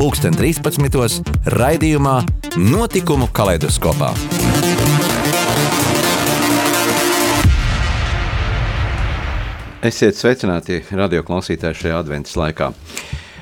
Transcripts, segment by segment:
pulksten 13. raidījumā Notikumu kaleidoskopā. Esiet sveicināti radio klausītāji šajā adventas laikā.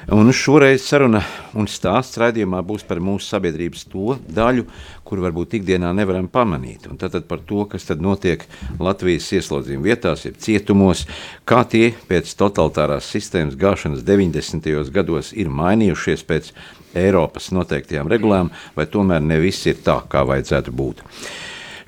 Un šoreiz saruna un stāsts raidījumā būs par mūsu sabiedrības to daļu, kuru varbūt ikdienā nevaram pamanīt. Un tad par to, kas tad notiek Latvijas ieslodzījuma vietās, jeb cietumos, kā tie pēc totalitārās sistēmas gāšanas 90. gados ir mainījušies pēc Eiropas noteiktajām regulām, vai tomēr ne viss ir tā, kā vajadzētu būt.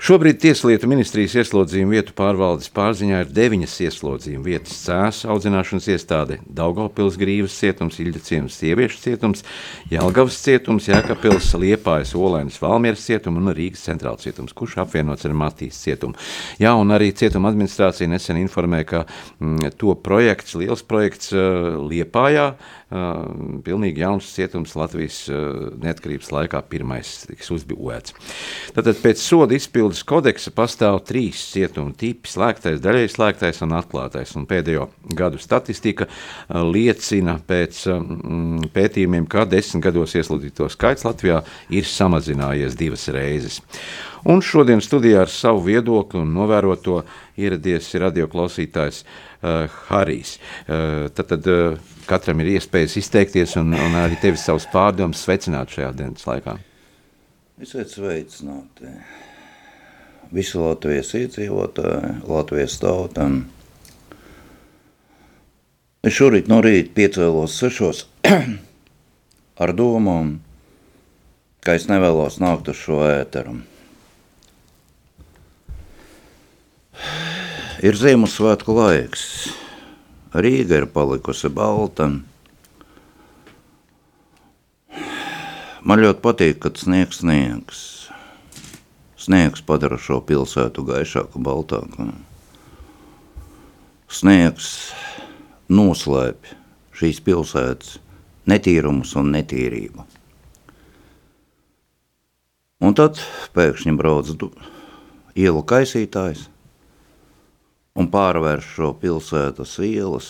Šobrīd Tieslietu ministrijas ieslodzījuma vietu pārvaldes pārziņā ir deviņas ieslodzījuma vietas - cēlus audzināšanas iestāde, Daugopils grīvas cietums, Ilģa cietums, sieviešu cietums, Jelgavas cietums, Jēkabils, Liepājas, Olainas, Valmieras cietums un Rīgas centrāla cietums, kurš apvienots ar Matīs cietumu. Jā, un arī cietuma administrācija nesen informēja, ka mm, to projekts, liels projekts uh, Liepājā, uh, pilnīgi jauns cietums Latvijas neatkarības laikā pirmais tiks uzbūvēts. Tātad pēc soda Izpildes kodeksa pastāv trīs cietuma tipi - slēgtais, daļai slēgtais un atklātais. Un pēdējo gadu statistika liecina pēc um, pētījumiem, ka desmit gados ieslodzīto skaits Latvijā ir samazinājies divas reizes. Un šodien studijā ar savu viedokli un novēroto ieradies radioklausītājs uh, Harijs. Uh, tad, tad uh, katram ir iespējas izteikties un, un arī tevi savus pārdomus sveicināt šajā dienas laikā. Esiet sveicināti! visu Latvijas iedzīvotāju, Latvijas tautam. Es šorīt no rīta piecēlos sešos ar domu, ka es nevēlos nākt uz šo ēteru. Ir Ziemassvētku laiks. Rīga ir palikusi balta. Man ļoti patīk, kad sniegs sniegs. Sniegs padara šo pilsētu gaišāku, baltāku. Sniegs noslēpj šīs pilsētas netīrumus un netīrību. Un tad pēkšņi brauc ielu kaisītājs un pārvērš šo pilsētas ielas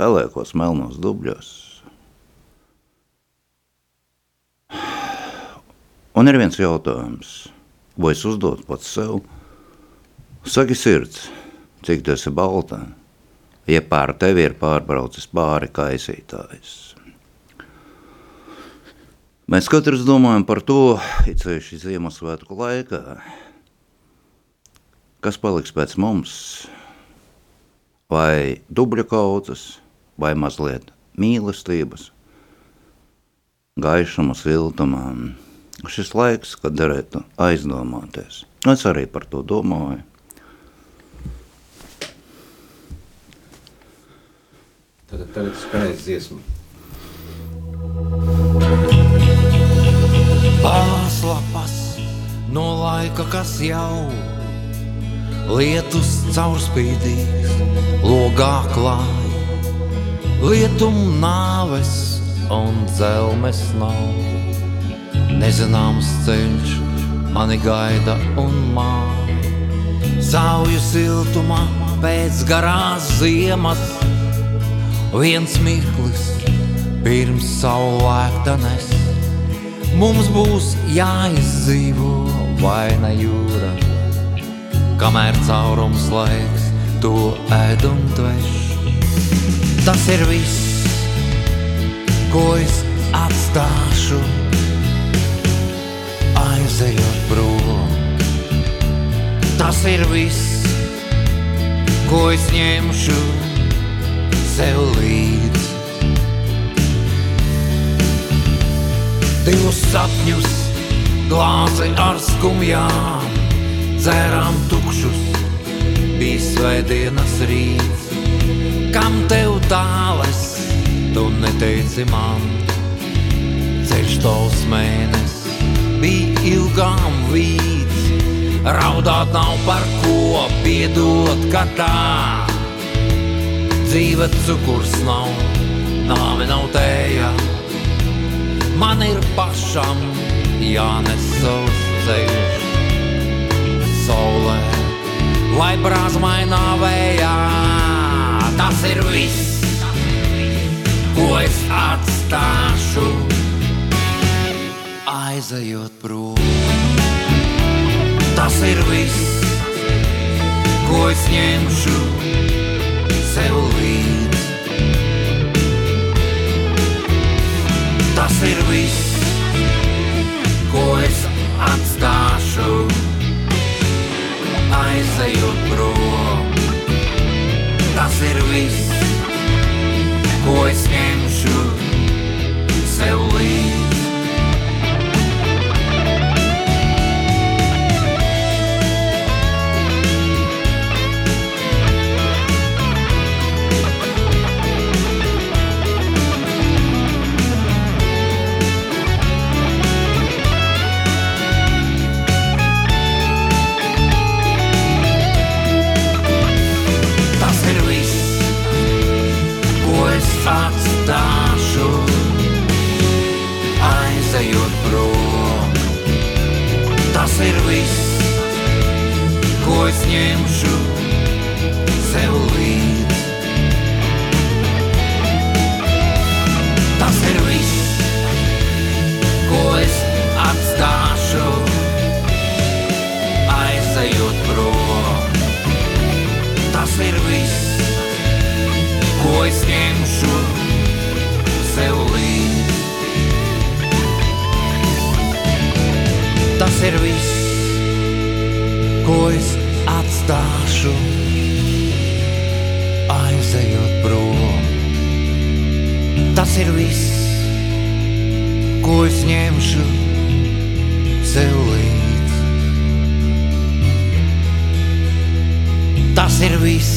pelēkos melnos dubļos. Un ir viens jautājums, ko es uzdodu pats sev. Saki, sirds, cik tas ir balta, ja pār tevi ir pārbraucis pāri kaisītājs. Mēs katrs domājam par to, it sevišķi Ziemassvētku laikā, kas paliks pēc mums, vai dubļa kaudzes, vai mazliet mīlestības, gaišuma, siltumā, šis laiks, kad derētu aizdomāties. Es arī par to domāju. Tad tagad skanēs dziesma. Pāris lapas no laika, kas jau lietus caurspīdīgs, logā klāja, lietum nāves un dzelmes nav. Nezināms ceļš mani gaida un māja. Sauju siltumā pēc garās ziemas, viens mirklis pirms saulēktanes. Mums būs jāizdzīvo vaina jūra, kamēr caurums laiks to ēd un tveš. Tas ir viss, ko es atstāšu aizejot prom. Tas ir viss, ko es ņemšu sev līdzi. Divus sapņus, glāzi ar skumjām, dzērām tukšus, bija svētdienas rīts. Kam tev tāles, tu neteici man, ceļš tos mēnesis bija ilgs rokām vīts, raudāt nav par ko piedot, ka tā dzīve cukurs nav, nāve nav tēja. Man ir pašam jānes savs ceļš saulē, lai brāzmainā vējā. Tas ir viss, ko es atstāšu aizejot prom. Tas ir viss, ko es ņemšu sev līdzi. Tas ir viss, ko es atstāšu aizejot prom. Tas ir viss, ko es ņemšu ir viss, ko es ņemšu sev līdzi. Tas ir viss, ko es atstāšu, aizejot prom. Tas ir viss, ko es ņemšu Tas ir viss, ko es atstāšu, aizejot prom. Tas ir viss, ko es ņemšu sev līdzi. Tas ir viss,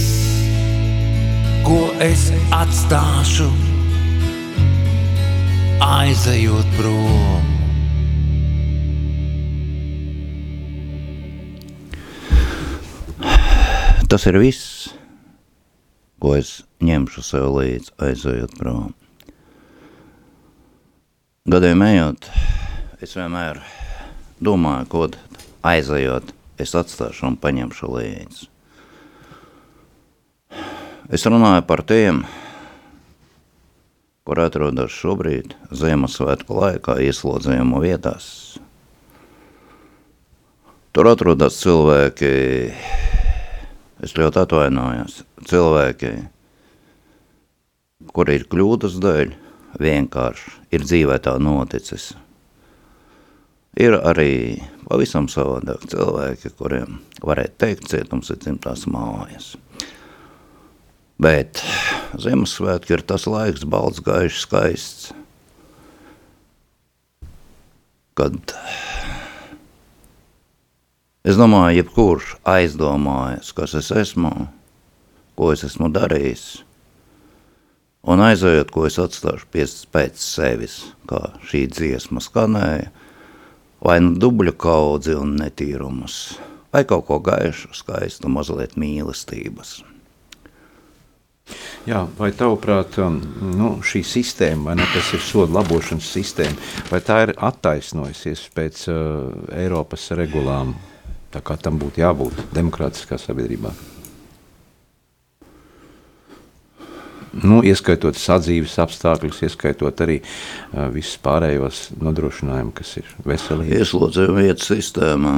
ko es atstāšu, aizejot prom. Tas ir viss, ko es ņemšu sev līdzi, aizejot prom. Gadiem ejot, es vienmēr domāju, ko tad aizejot, es atstāšu un paņemšu līdzi. Es runāju par tiem, kur atrodas šobrīd Ziemassvētku laikā ieslodzījuma vietās. Tur atrodas cilvēki, es ļoti atvainojos, cilvēki, kur ir kļūdas dēļ, vienkārši ir dzīvē tā noticis. Ir arī pavisam savādāk cilvēki, kuriem varētu teikt, cietums ir dzimtās mājas. Bet Ziemassvētki ir tas laiks, balts, gaišs, skaists, kad es domāju, jebkurš aizdomājas, kas es esmu, ko es esmu darījis, un aizējot, ko es atstāšu pēc, pēc sevis, kā šī dziesma skanēja, vai nu dubļu kaudzi un netīrumus, vai kaut ko gaišu, skaistu, mazliet mīlestības. Jā, vai tavuprāt, um, nu, šī sistēma, vai ne, kas ir soda labošanas sistēma, vai tā ir attaisnojusies pēc uh, Eiropas regulām, tā kā tam būtu jābūt demokrātiskā sabiedrībā? Nu, ieskaitot sadzīves apstākļus, ieskaitot arī uh, visus pārējos nodrošinājumus, kas ir veselīgi. Ieslodzījuma vietas sistēmā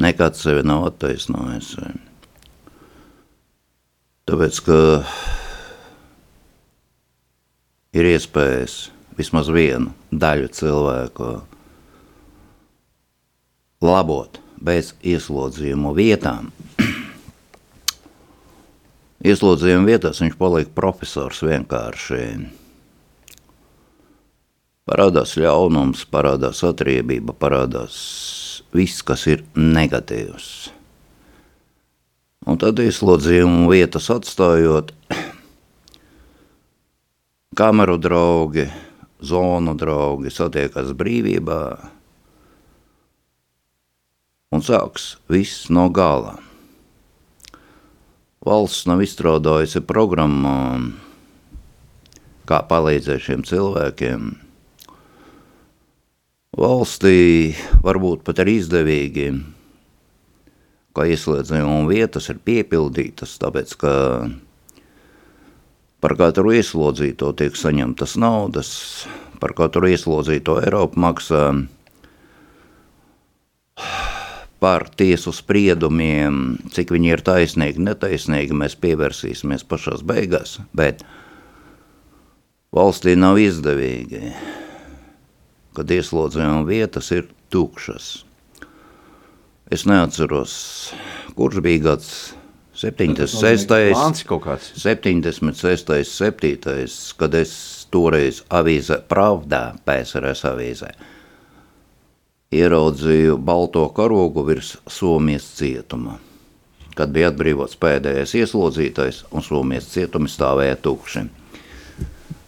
nekad sevi nav attaisnojis. Tāpēc, ka ir iespējas vismaz vienu daļu cilvēku labot bez ieslodzījuma vietām. Ieslodzījuma vietās viņš paliek profesors vienkārši. Parādās ļaunums, parādās atriebība, parādās viss, kas ir negatīvs. Un tad ieslodzījuma vietas atstājot kameru draugi, zonu draugi satiekas brīvībā, un sāks viss no gala. Valsts nav izstrādājusi programmu, kā palīdzēt šiem cilvēkiem. Valstī varbūt pat ir izdevīgi, ka ieslēdzējuma vietas ir piepildītas, tāpēc ka par katru ieslodzīto tiek saņemtas naudas, par katru ieslodzīto Eiropu maksā par tiesu spriedumiem, cik viņi ir taisnīgi, netaisnīgi, mēs pievērsīsimies pašās beigās, bet valstī nav izdevīgi, kad ieslodzījuma vietas ir tukšas. Es neatceros, kurš bija gads 76. 76. 7. kad es toreiz avīze Pravdā, PSRS avīzē, ieraudzīju balto karogu virs Somijas cietuma. Kad bija atbrīvots pēdējais ieslodzītais, un Somijas cietumi stāvēja tukši.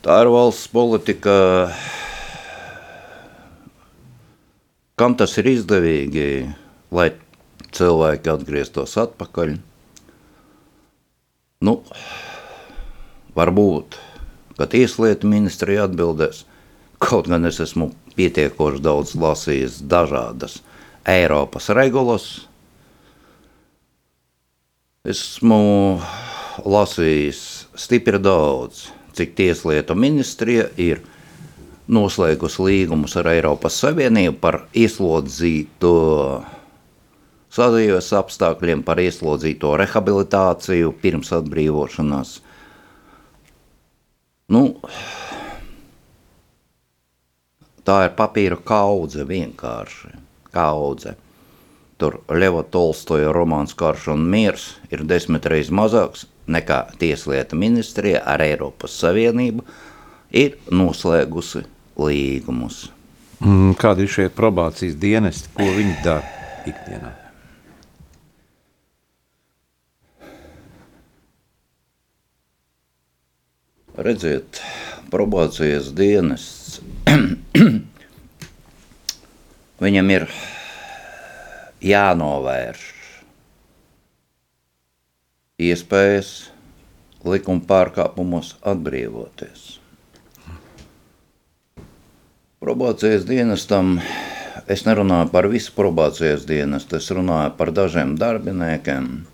Tā ir valsts politika, kam tas ir izdevīgi, lai cilvēki atgrieztos atpakaļ. Nu, varbūt, ka tieslietu ministrija atbildēs, kaut gan es esmu pietiekoši daudz lasījis dažādas Eiropas regulas. Esmu lasījis stipri daudz, cik tieslietu ministrija ir noslēgusi līgumus ar Eiropas Savienību par ieslodzīto sadzīves apstākļiem, par ieslodzīto rehabilitāciju pirms atbrīvošanās. Nu, tā ir papīra kaudze vienkārši, kaudze. Tur Leva Tolstoja romāns Karš un miers ir desmit reizes mazāks nekā Tieslietu ministrija ar Eiropas Savienību ir noslēgusi līgumus. Mm, kādi ir šie probācijas dienesti, ko viņi dara ikdienā? Redziet, probācijas dienests Viņam ir jānovērš iespējas likuma pārkāpumos atbrīvoties. Probācijas dienestam es nerunāju par visu probācijas dienestu, es runāju par dažiem darbiniekiem,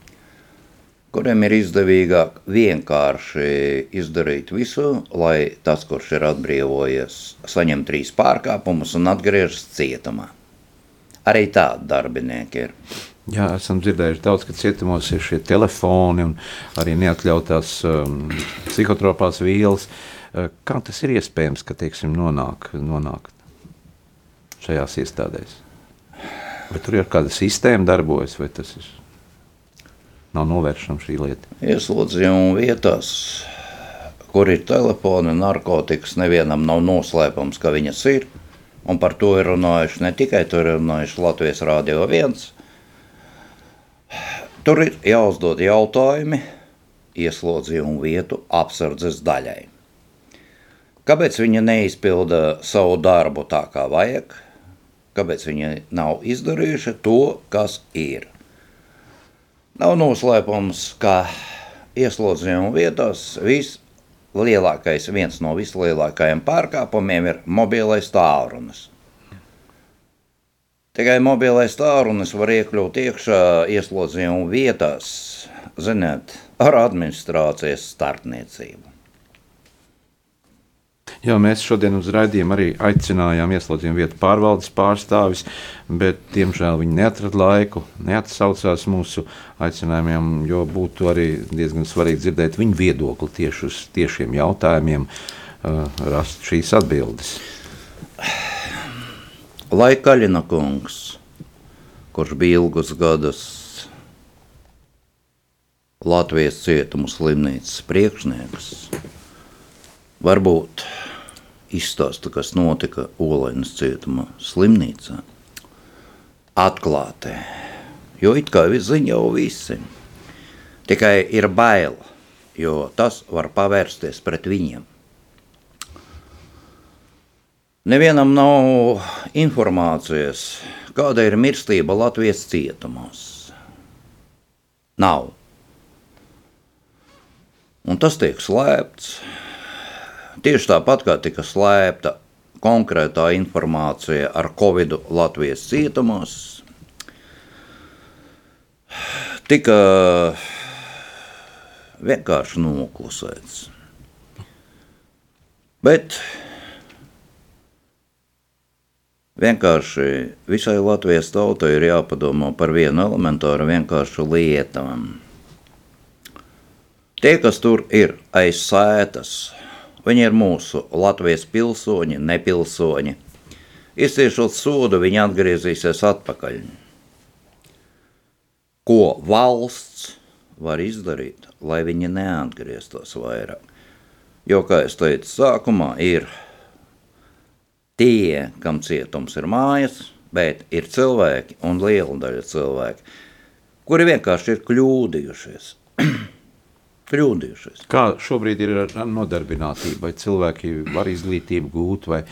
kuriem ir izdevīgāk vienkārši izdarīt visu, lai tas, kurš ir atbrīvojies, saņem trīs pārkāpumus un atgriežas cietumā. Arī tādi darbinieki ir. Jā, esam dzirdējuši daudz, ka cietumos ir šie telefoni un arī neatļautās um, psihotropās vielas. Uh, kā tas ir iespējams, ka teiksim, nonāk, nonāk šajās iestādēs? Vai tur ir kāda sistēma darbojas, vai tas ir? Nav novēršama šī lieta? Ieslodzījuma vietās, kur ir telefoni, narkotikas, nevienam nav noslēpums, ka viņas ir. Un par to ir runājuši ne tikai tur ir runājuši Latvijas Rādio 1. Tur ir jāuzdod jautājumi ieslodzījuma vietu apsardzes daļai. Kāpēc viņi neizpilda savu darbu tā, kā vajag? Kāpēc viņi nav izdarījuši to, kas ir? Nav noslēpums, ka ieslodzījuma vietās vislielākais, viens no vislielākajiem pārkāpumiem ir mobilais tālrunis. Tikai mobilais tālrunis var iekļūt iekšā ieslodzījuma vietās, ziniet, ar administrācijas starpniecību. Jā, mēs šodien uz raidījumu arī aicinājām ieslodzījuma vietu pārvaldes pārstāvis, bet, diemžēl, viņi neatrada laiku, neatsaucās mūsu aicinājumiem, jo būtu arī diezgan svarīgi dzirdēt viņu viedokli tieši uz tiešiem jautājumiem, uh, rast šīs atbildes. Lai Kaļina kungs, kurš bija ilgus gadus Latvijas cietumu slimnīcas priekšnieks, varbūt izstāsta, kas notika Olainas cietumā slimnīcā. Atklāti, jo it kā ziņa jau visi. Tikai ir bail, jo tas var pavērsties pret viņiem. Nevienam nav informācijas, kāda ir mirstība Latvijas cietumos. Nav. Un tas tiek slēpts. Tieši tāpat kā tika slēpta konkrētā informācija ar Covid Latvijas cietumos, tika vienkārši noklusēts. Bet vienkārši visai Latvijas tautai ir jāpadomā par vienu elementāru vienkāršu lietu. Tie, kas tur ir aiz sētas, Viņi ir mūsu Latvijas pilsoņi, nepilsoņi. Izciešot sodu, viņi atgriezīsies atpakaļ. Ko valsts var izdarīt, lai viņi neatgrieztos vairāk? Jo, kā es teicu, sākumā ir tie, kam cietums ir mājas, bet ir cilvēki un liela daļa cilvēki, kuri vienkārši ir kļūdījušies. kļūdījušies. Kā šobrīd ir ar nodarbinātību? Vai cilvēki var izglītību gūt, vai,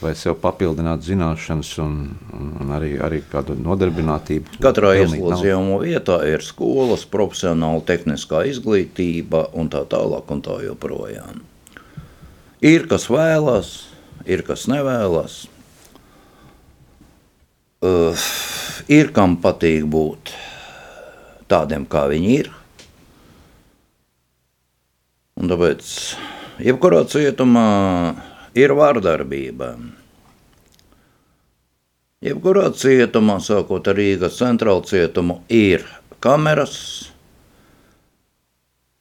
vai sev papildināt zināšanas, un, un, arī, arī kādu nodarbinātību? Katrā ieslodzījuma vietā ir skolas, profesionāla tehniskā izglītība un tā tālāk un tā joprojām. Ir kas vēlas, ir kas nevēlas. Uh, ir kam patīk būt tādiem, kā viņi ir Un tāpēc jebkurā cietumā ir vārdarbība. Jebkurā cietumā, sākot ar Rīgas centrālu cietumu, ir kameras,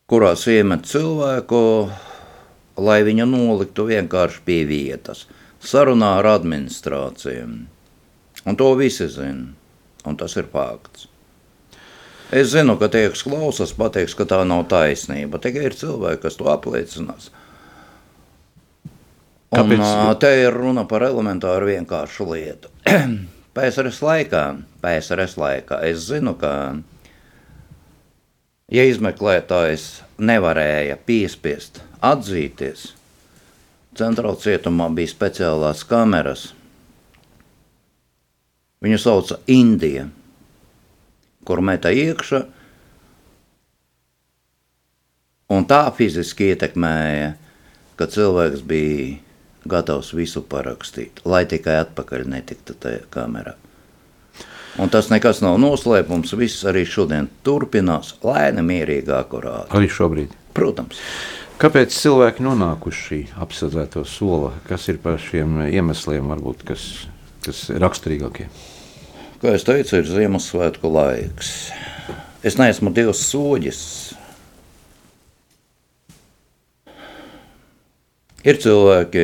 kurās iemet cilvēku, lai viņu noliktu vienkārši pie vietas, sarunā ar administrācijām. Un to visi zina, un tas ir fakts. Es zinu, ka tie, kas klausās, pateiks, ka tā nav taisnība. Tikai ir cilvēki, kas to apliecinās. Un, Kāpēc? te ir runa par elementāru vienkāršu lietu. PSRS laikā, PSRS laikā es zinu, ka ja izmeklētājs nevarēja piespiest atzīties, centrāla cietumā bija speciālās kameras. Viņu sauca Indija kur meta iekšā. Un tā fiziski ietekmēja, ka cilvēks bija gatavs visu parakstīt, lai tikai atpakaļ netiktu tajā kamerā. Un tas nekas nav noslēpums. Viss arī šodien turpinās lēni, mierīgi, akurāti. Arī šobrīd. Protams. Kāpēc cilvēki nonākuši šī apsēdēto sola? Kas ir par šiem iemesliem, varbūt, kas, kas raksturīgākie? Kā es teicu, ir Ziemassvētku laiks. Es neesmu Dievs soģis. Ir cilvēki,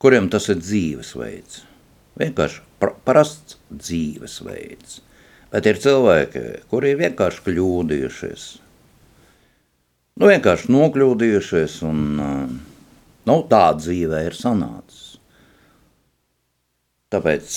kuriem tas ir dzīvesveids. Vienkārši parasts dzīvesveids. Bet ir cilvēki, kuri ir vienkārši kļūdījušies. Nu, vienkārši nokļūdījušies, un nu, tā dzīvē ir sanācis. Tāpēc,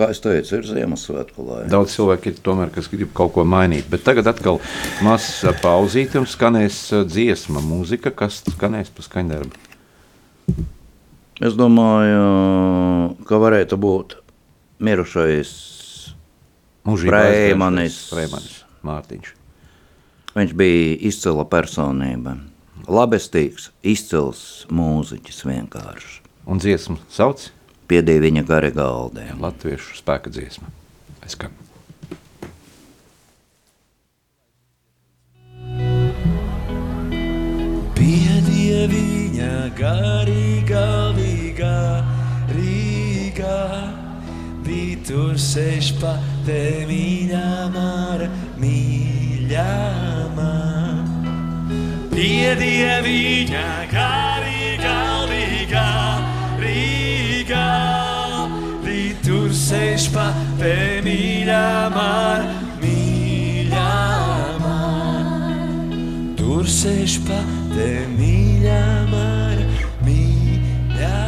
kā jau teicu, ir Ziemassvētku laika. Daudz cilvēku ir tomēr, kas grib kaut ko mainīt. Bet tagad atkal mazs pauzīte un skanēs dziesma, mūzika, kas skanēs pa skaņdarbu. Es domāju, ka varētu būt mirušais. Freimanis Mārtiņš. Viņš bija izcila personība labestīgs, izcils mūziķis vienkārši. Un dziesmu sauc? Piedīja viņa gari galdē. Latviešu spēka dziesma. Es kā. Piedīja viņa gari galdīgā Rīgā, bija tur seš pa te mīļā māra, mīļā māra. Piedie viņa garī galvīgā Rīgā, Rīt tur sēž pa te mīļā man, mīļā man. Tur sēž pa te mīļā man, mīļā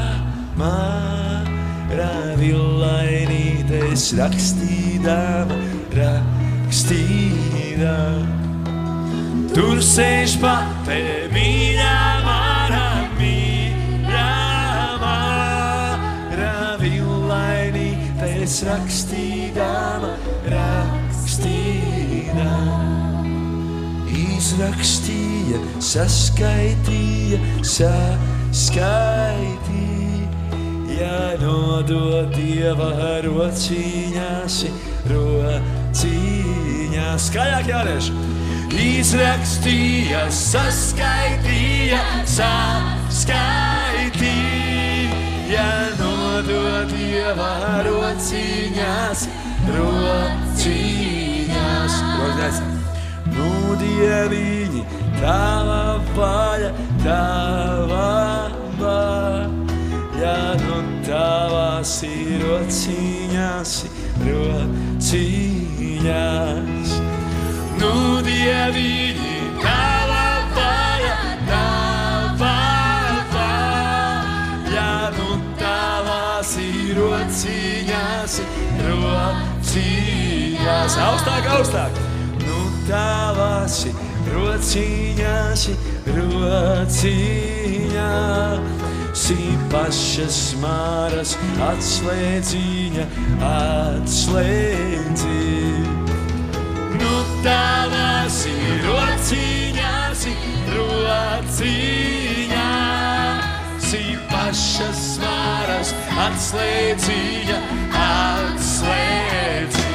man. Ravilainītes rakstīdama. Tur sēž pa te mīļā mara, mīļā mara, villaini, tes rakstīdama, rakstīdama. Izrakstīja, saskaitīja, saskaitīja, nodot dieva rociņās, rociņās. Skaļāk jārieš! Izrakstīja, saskaitīja, saskaitīja. Nodod dieva rociņās, rociņās. Rociņās. Nu, dieviņi, tava vaļa, tava vaļa, nu tavās ir rociņās, rociņās. Nu, vaļa, tava vaļa, nu tavās ir rociņās, rociņās. Augstāk, augstāk! tavas rociņās, rociņās, pašas māras atslēdziņa, atslēdziņa. Nu tavas rociņās, rociņās, pašas māras atslēdziņa, atslēdziņa.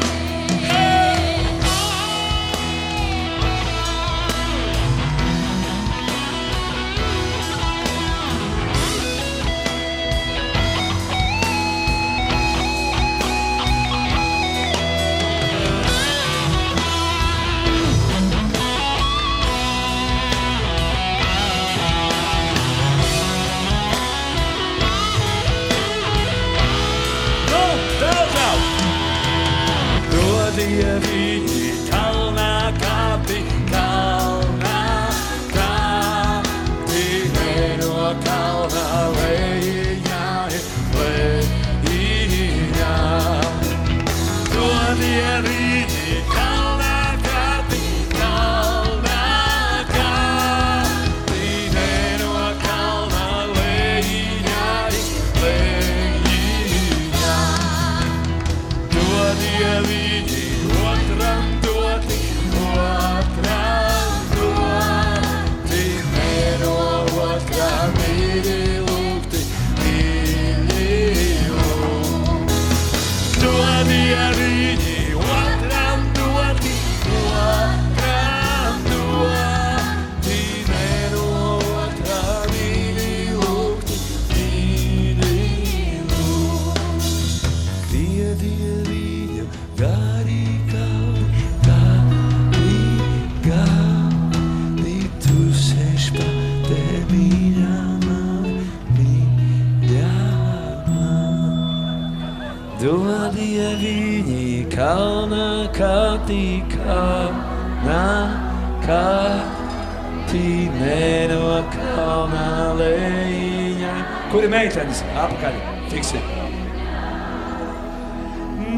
Lejiņā. Kur ir meitenes? Apakaļ, fiksi.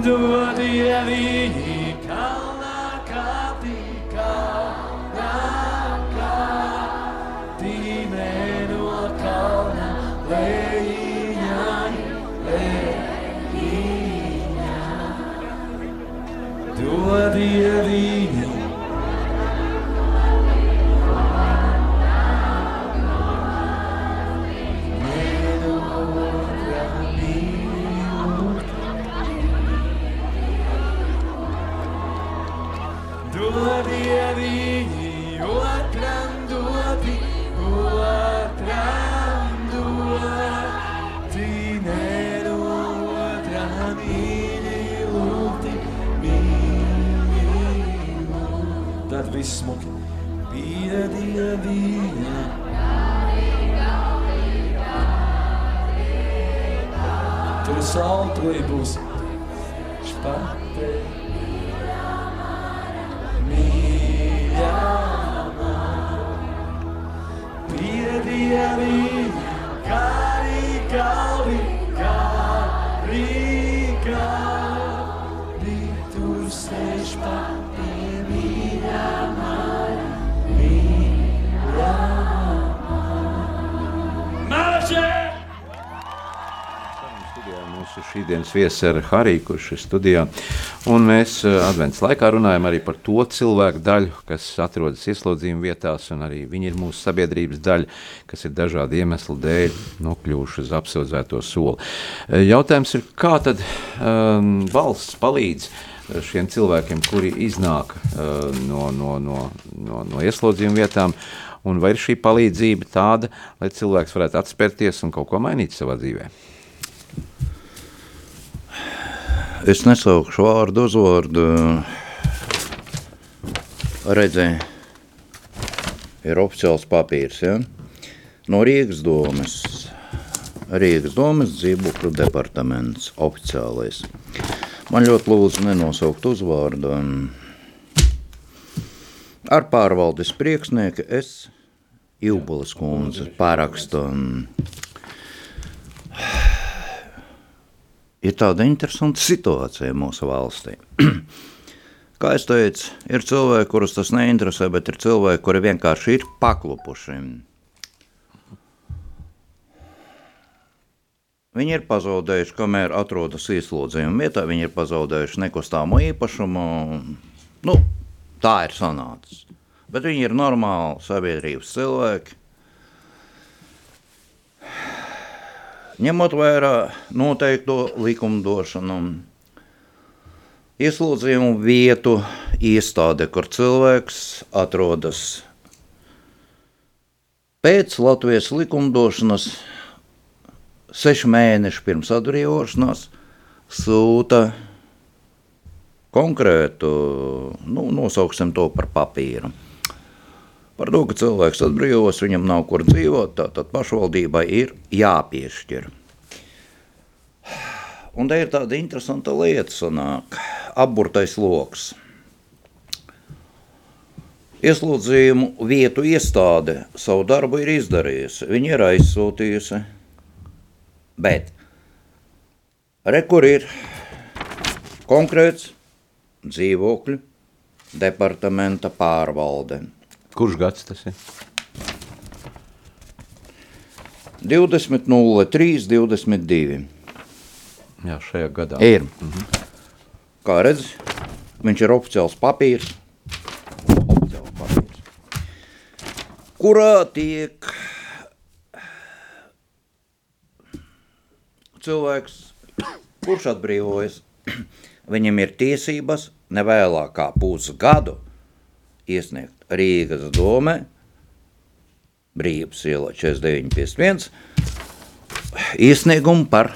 Dodie viņi kalnā kāpī, kalnā kāpī, ne no kalna lejiņā, lejiņā. Dodie viņi viss smuki. Piedie viņa. Tur saule būs špatē. Mīļāmā, piedie viņa, kāri mūsu Mums ir šīdienas viesis ar Hariju, kurš ir studijā. Un mēs uh, advents laikā runājam arī par to cilvēku daļu, kas atrodas ieslodzījuma vietās, un arī viņi ir mūsu sabiedrības daļa, kas ir dažādu iemeslu dēļ nokļuvuši uz apsūdzēto soli. Uh, jautājums ir, kā tad um, valsts palīdz šiem cilvēkiem, kuri iznāk uh, no, no, no, no, no ieslodzījuma vietām, un vai ir šī palīdzība tāda, lai cilvēks varētu atspērties un kaut ko mainīt savā dzīvē? Es nesaukšu vārdu uzvārdu. Redzē, ir oficiāls papīrs, ja? No Rīgas domes. Rīgas domes dzīvokļu departaments oficiālais. Man ļoti lūdzu nenosaukt uzvārdu. Ar pārvaldes priekšnieku es Ilbulas kundze parakstu. Ir tāda interesanta situācija mūsu valstī. Kā es teicu, ir cilvēki, kurus tas neinteresē, bet ir cilvēki, kuri vienkārši ir paklupuši. Viņi ir pazaudējuši, kamēr atrodas ieslodzījuma vietā, viņi ir pazaudējuši nekustāmo īpašumu. Nu, tā ir sanācis bet viņi ir normāli sabiedrības cilvēki. Ņemot vērā noteikto likumdošanu, ieslodzījumu vietu, iestāde, kur cilvēks atrodas pēc Latvijas likumdošanas, sešu mēnešu pirms atbrīvošanās, sūta konkrētu, nu, nosauksim to par papīru. Par to, ka cilvēks atbrīvos, viņam nav kur dzīvot, tātad pašvaldībai ir jāpiešķir. Un te ir tāda interesanta lieta, sanāk, apburtais loks. Ieslodzījumu vietu iestāde savu darbu ir izdarījusi, viņi ir aizsūtījusi, bet re, kur ir konkrēts dzīvokļu departamenta pārvalde. Kurš gads tas ir? 20, 03, 22. Jā, šajā gadā. Ir. -hmm. Kā redz, viņš ir oficiāls papīrs. Oficiāls papīrs. Kurā tiek cilvēks, kurš atbrīvojas, viņam ir tiesības nevēlāk kā pusgadu iesniegt Rīgas domē, Brīvības ielā 4951, iesniegumu par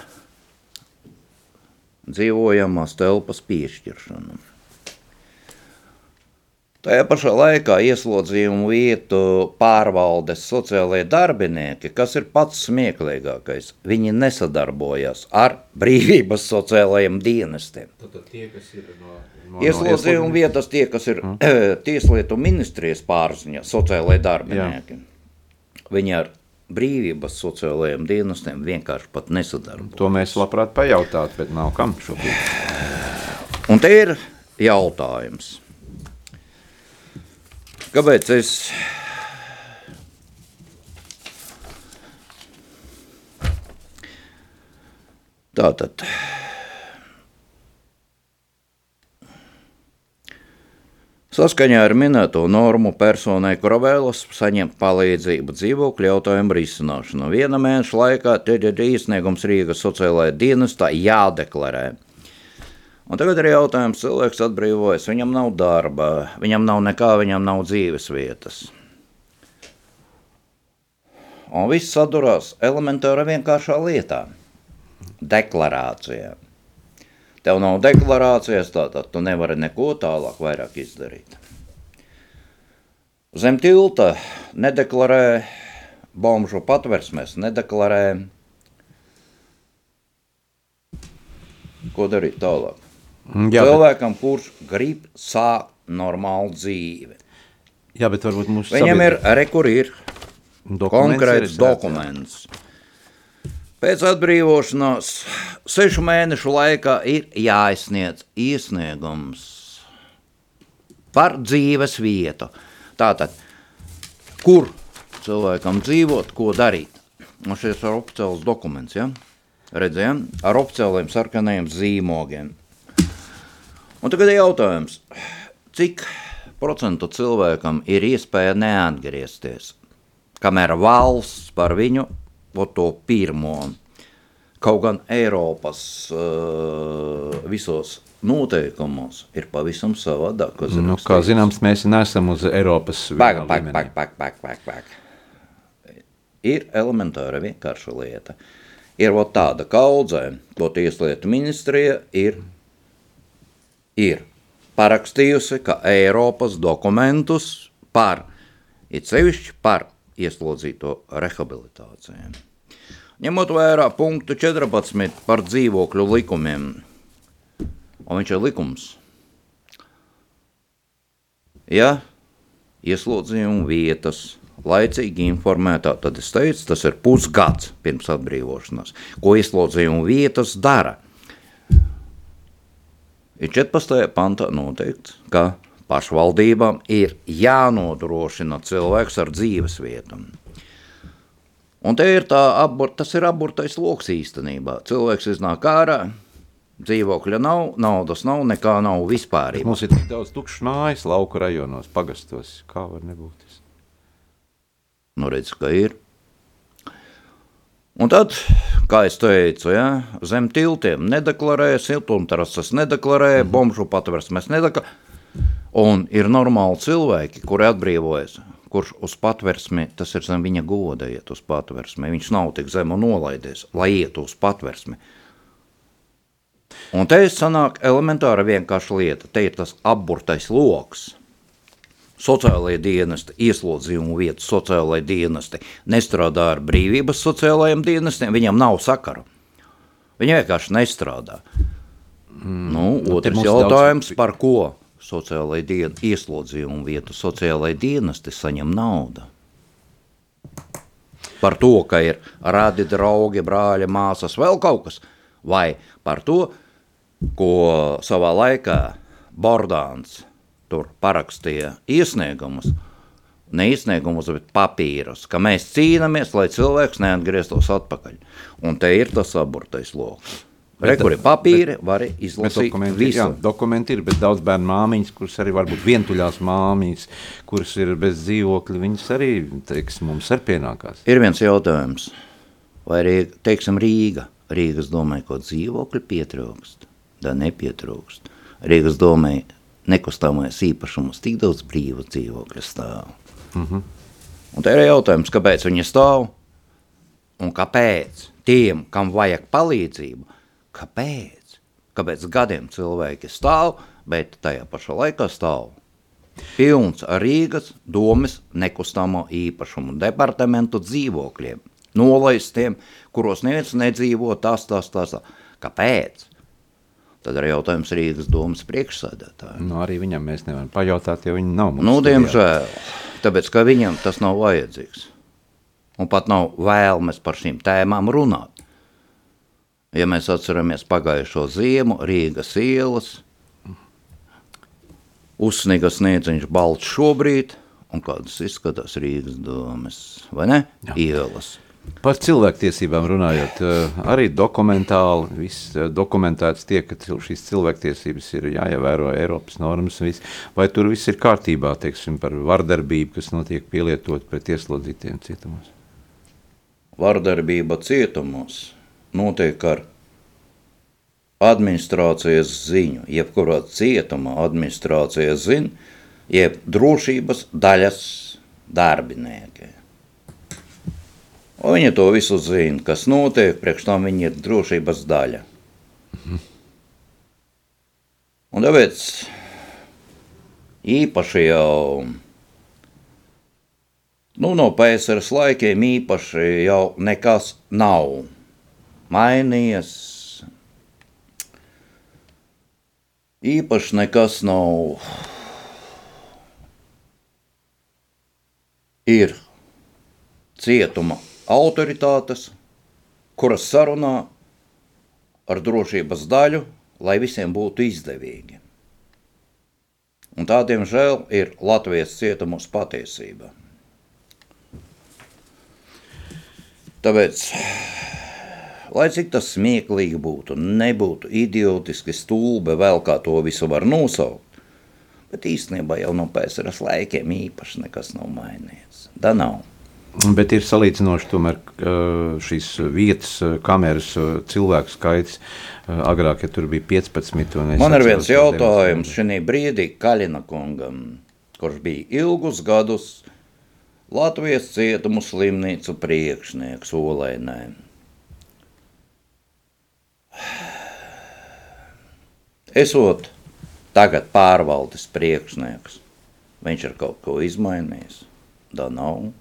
dzīvojamās telpas piešķiršanu. Tajā pašā laikā ieslodzījumu vietu pārvaldes sociālajie darbinieki, kas ir pats smieklīgākais, viņi nesadarbojas ar brīvības sociālajiem dienestiem. Tad tie, kas ir no no, Ieslodzījuma no vietas tie, kas ir mm. tieslietu ministrijas pārziņā, sociālajie darbinieki. Jā. Viņi ar brīvības sociālajiem dienestiem vienkārši pat nesadarbojas. To mēs labprāt pajautāt, bet nav kam šobrīd. Un te ir jautājums. Kāpēc es tātad Saskaņā ar minēto normu personai, kura vēlas saņemt palīdzību dzīvokļu jautājumu risināšanā, viena mēneša laikā ir iesniegums Rīgas sociālajā dienestā jādeklarē. Un tagad ir jautājums, cilvēks atbrīvojas, viņam nav darba, viņam nav nekā, viņam nav dzīves vietas. Un viss sadurās elementāra vienkāršā lietā – deklarācijā. Tev nav deklarācijas, tātad tu nevari neko tālāk vairāk izdarīt. Zem tilta nedeklarē bomžu patversmēs, nedeklarē, ko darīt tālāk. Mm, jā, Cilvēkam, bet... kurš grib sākt normālu dzīvi. Jā, bet varbūt mums Viņam sabiedr... ir, re, kur ir dokuments konkrēts ir dokuments. Pēc atbrīvošanās sešu mēnešu laikā ir jāizsniedz iesniegums par dzīves vietu. Tātad, kur cilvēkam dzīvot, ko darīt? Un šis ir oficiāls dokuments, ja? Redzējām, ar oficiāliem sarkanajiem zīmogiem. Un tagad ir jautājums, cik procentu cilvēkam ir iespēja neatgriezties, kamēr valsts par viņu to pirmo. Kaut gan Eiropas uh, visos noteikumos ir pavisam savādāk. Nu, kā zināms, mēs neesam uz Eiropas pag. Ir elementāra vienkārša lieta. Ir tāda kaudzē, ko tieslietu ministrija ir, ir parakstījusi, ka Eiropas dokumentus par, it sevišķi par ieslodzīto rehabilitāciju. Ņemot vērā punktu 14 par dzīvokļu likumiem, un viņš ir likums. Ja ieslodzījuma vietas laicīgi informētā, tad es teicu, tas ir pusgads pirms atbrīvošanās. Ko ieslodzījuma vietas dara? Ir 14. pantā noteikts, ka pašvaldībām ir jānodrošina cilvēks ar dzīves vietu. Un te ir tā, abur, tas ir aburtais loks īstenībā. Cilvēks iznāk ārā, dzīvokļa nav, naudas nav, nekā nav vispār. Mums ir tik daudz tukšas mājas lauku rajonos, pagastos. Kā var nebūt? Nu, redz, ka ir. Un tad, kā es teicu, ja, zem tiltiem nedeklarēja, siltumterases nedeklarēja, mm. bomžu patversmes nedeklarēja. Un ir normāli cilvēki, kuri atbrīvojas, kurš uz patversmi, tas ir zem viņa goda iet uz patversmi. Viņš nav tik zemu nolaidies, lai iet uz patversmi. Un te sanāk elementāra vienkārša lieta. Te ir tas apburtais loks. Sociālajie dienesti, ieslodzījumu vietas sociālajie dienesti nestrādā ar brīvības sociālajiem dienestiem, viņam nav sakaru. Viņi vienkārši nestrādā. Mm. Nu, otrs jautājums, daudz... par ko sociālajie dien, ieslodzījumu vietu sociālajie dienesti saņem naudu. Par to, ka ir radi draugi, brāļi, māsas, vēl kaut kas, vai par to, ko savā laikā Bordāns tur parakstīja iesniegumus, ne iesniegumus, bet papīrus, ka mēs cīnāmies, lai cilvēks neatgrieztos atpakaļ. Un te ir tas aburtais lokus. Re, kur ir papīri, var izlasīt dokumenti, visu. Jā, dokumenti ir, bet daudz bērnu māmiņas, kuras arī varbūt vientuļās māmiņas, kuras ir bez dzīvokļa, viņas arī, teiks, mums ar pienākās. Ir viens jautājums, vai arī, teiksim, Rīga. Rīgas domāja, ko dzīvokļi pietrūkst tā nepietrūkst. Rīgas domē nekustamais īpašums tik daudz brīvu dzīvokļu stāv. Mm -hmm. Un te ir jautājums, kāpēc viņi stāv un kāpēc tiem, kam vajag palīdzību, kāpēc? Kāpēc gadiem cilvēki stāv, bet tajā pašā laikā stāv pilns ar Rīgas domas nekustamo īpašumu departamentu dzīvokļiem, nolaistiem, kuros neviens nedzīvo, tas, tas, tas. Kāpēc? Tad ir jautājums Rīgas domas priekšsādātājiem. Nu, arī viņam mēs nevaram pajautāt, jo viņi nav mums. Nu, diemžēl, tāpēc, ka viņam tas nav vajadzīgs. Un pat nav vēlmes par šīm tēmām runāt. Ja mēs atceramies pagājušo ziemu, Rīgas ielas, uzsniga sniedziņš balts šobrīd, un kādas izskatās Rīgas domas, vai ne? Jā. Ielas. Par cilvēktiesībām runājot, eh, arī dokumentāli viss eh, dokumentēts tiek, ka šīs cilvēktiesības ir jāievēro Eiropas normas, viss. vai tur viss ir kārtībā, teiksim, par vardarbību, kas notiek pielietot pret ieslodzītiem cietumos? Vardarbība cietumos notiek ar administrācijas ziņu, jebkurā cietuma administrācijas ziņu, jeb drošības daļas darbinieki. Un viņi to visu zina, kas notiek, priekš tam viņi ir drošības daļa. Mhm. Un tāpēc īpaši jau nu, no PSRS laikiem īpaši jau nekas nav mainījies. Īpaši nekas nav. Ir cietuma autoritātes, kuras sarunā ar drošības daļu, lai visiem būtu izdevīgi. Un tā, diemžēl, ir Latvijas cietumos patiesība. Tāpēc, lai cik tas smieklīgi būtu, nebūtu idiotiski stulbi, vēl kā to visu var nosaukt. Bet īstenībā jau no PSRS laikiem īpaši nekas nav mainījies. Da nav. Bet ir salīdzinoši tomēr uh, šīs vietas, uh, kameras, uh, cilvēku skaits. Agrāk, ja tur bija 15, man ir viens jautājums šī brīdī Kaļina kungam, kurš bija ilgus gadus Latvijas cietumu slimnīcu priekšnieks Olēnē. Esot tagad pārvaldes priekšnieks, viņš ir kaut ko izmainījis, tā nav.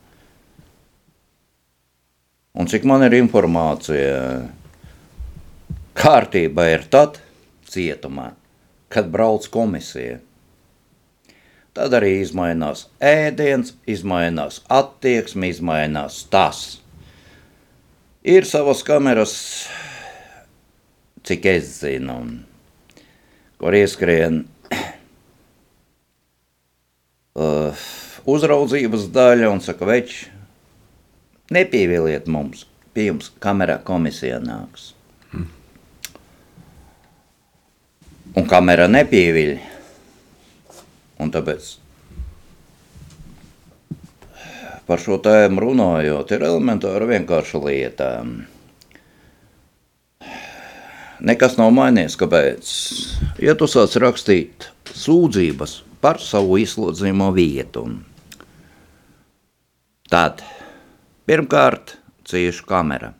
Un cik man ir informācija, kārtība ir tad cietumā, kad brauc komisija. Tad arī izmainās ēdiens, izmainās attieksme, izmainās tas. Ir savas kameras, cik es zinu, kur ieskrien uh, uzraudzības daļa un saka, veči, Nepievieliet mums, pie jums kamerā komisija nāks. Hmm. Un kamera nepieviļ. Un tāpēc par šo tēmu runājot, ir elementāra vienkārša lieta. Nekas nav mainījies, kāpēc? Ja tu sāc rakstīt sūdzības par savu izslodzījumu vietu, tad Pirmkārt, cieši kamera.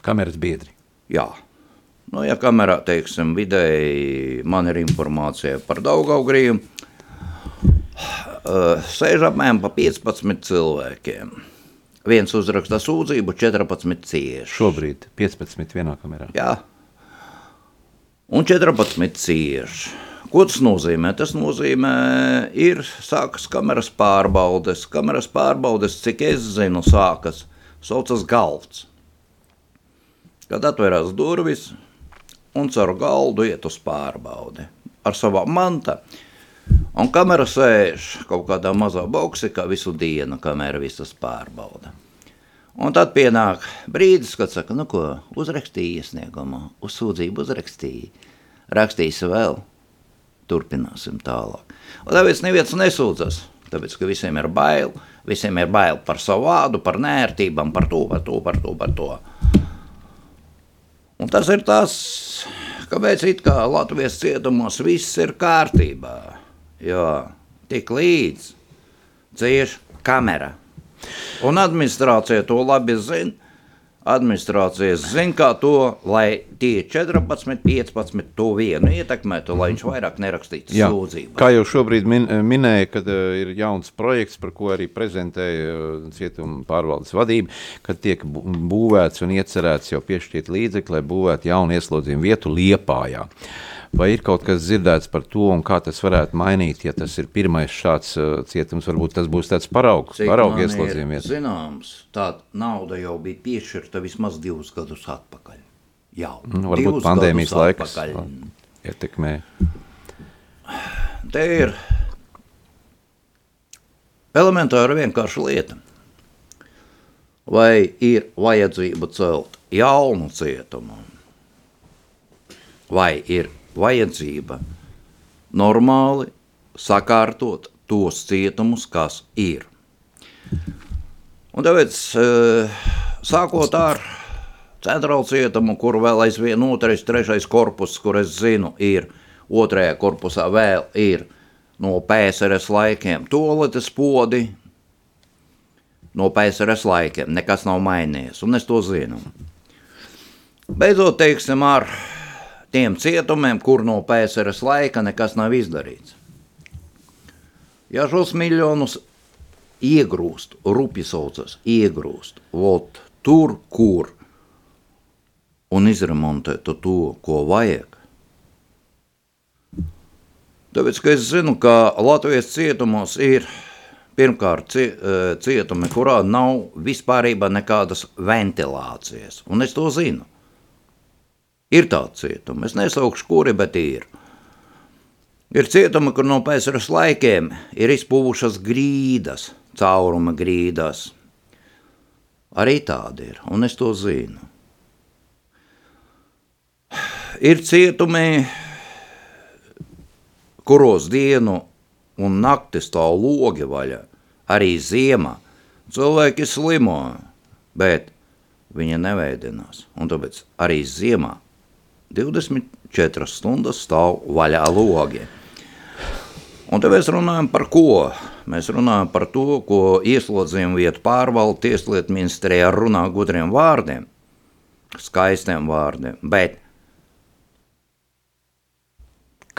Kameras biedri. Jā. Nu, ja kamerā, teiksim, vidēji man ir informācija par Daugaugriju, uh, sēž apmēram pa 15 cilvēkiem. Viens uzraksta sūdzību, 14 cieši. Šobrīd 15 vienā kamerā. Jā. Un 14 cieši. Ko tas nozīmē? Tas nozīmē, ir sākas kameras pārbaudes. Kameras pārbaudes, cik es zinu, sākas saucas galds. Kad atverās durvis un caur galdu iet uz pārbaudi ar savām mantām. Un kamera sēž kaut kādā mazā boksikā visu dienu, kamēr visas pārbauda. Un tad pienāk brīdis, kad saka, nu ko, uzrakstīja iesniegumu, uz sūdzību uzrakstīja, rakstīsi vēl, turpināsim tālāk. Un tāpēc neviens nesūdzas, tāpēc, ka visiem ir bail, visiem ir bail par savu vārdu, par nērtībām, par to, par to, par to, par to. Un tas ir tas, kāpēc it kā Latvijas cietumos viss ir kārtībā, jo tik līdz cieši kamera. Un administrācija to labi zina, administrācijas zina, kā to, lai tie 14, 15 to vienu ietekmētu, lai viņš vairāk nerakstītu sūdzību. Kā jau šobrīd min, minēja, kad uh, ir jauns projekts, par ko arī prezentēja uh, cietuma pārvaldes vadība, kad tiek būvēts un iecerēts jau piešķirt līdzekļi, lai būvētu jaunu ieslodzījumu vietu Liepājā. Uh, Vai ir kaut kas dzirdēts par to, un kā tas varētu mainīt, ja tas ir pirmais šāds uh, cietums? Varbūt tas būs tāds paraugs, paraugs ieslodzījumies. Zināms, tā nauda jau bija piešķirta vismaz divus gadus atpakaļ. Jau, nu, varbūt pandēmijas laiks ietekmē. Te ir elementāra vienkārša lieta. Vai ir vajadzība celt jaunu cietumu? Vai ir vajadzība normāli sakārtot tos cietumus, kas ir. Un tāpēc, eh, sākot ar centrālu cietumu, kur vēl aizvien otrais, trešais korpus, kur es zinu, ir otrajā korpusā vēl ir no PSRS laikiem toaletes podi, no PSRS laikiem, nekas nav mainījies, un es to zinu. Beidzot, teiksim, ar tiem cietumiem, kur no PSRS laika nekas nav izdarīts. Ja šos miljonus iegrūst, rupi saucas, iegrūst, vot tur, kur, un izremontēt to, ko vajag. Tāpēc, ka es zinu, ka Latvijas cietumos ir pirmkārt cietumi, kurā nav vispārībā nekādas ventilācijas, un es to zinu. Ir tādi cietumi, es nesaukšu, kuri, bet ir. Ir cietumi, kur no pēcras laikiem ir izpūvušas grīdas, cauruma grīdas. Arī tādi ir, un es to zinu. ir cietumi, kuros dienu un nakti stāv logi vaļā, arī ziemā. Cilvēki slimo, bet viņa neveidinās. Un tāpēc arī ziemā 24 stundas stāv vaļā logi. Un te mēs runājam par ko? Mēs runājam par to, ko ieslodzījuma vietu pārvalda tieslietu ministrijā runā gudriem vārdiem, skaistiem vārdiem, bet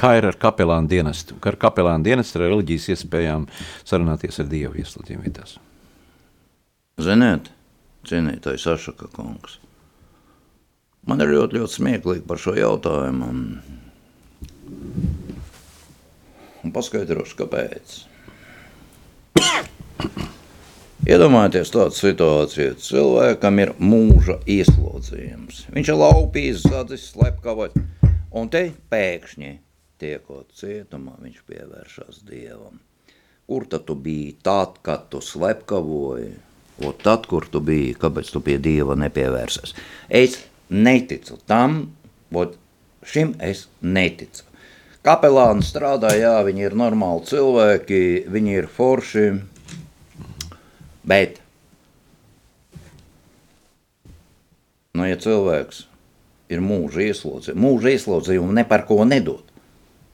Kā ir ar kapelānu dienestu? Kā ar kapelānu dienestu ar reliģijas iespējām sarunāties ar Dievu ieslodzījumu vietās? Ziniet, cienītais Ašaka kungs, man ir ļoti, ļoti smieklīgi par šo jautājumu. Un, un paskaidrošu, kāpēc. Iedomājieties tādu situāciju, cilvēkam ir mūža ieslodzījums. Viņš ir laupījis, zadzis, slepkavot, un te pēkšņi tiekot cietumā, viņš pievēršas Dievam. Kur tad tu biji tad, kad tu slepkavoji? O tad, kur tu biji, kāpēc tu pie Dieva nepievērsies? Es neticu tam, ot, šim es neticu. Kapelāni strādā, jā, viņi ir normāli cilvēki, viņi ir forši, bet, nu, ja cilvēks ir mūža ieslodzījums, mūža ieslodzījuma ne par ko nedod,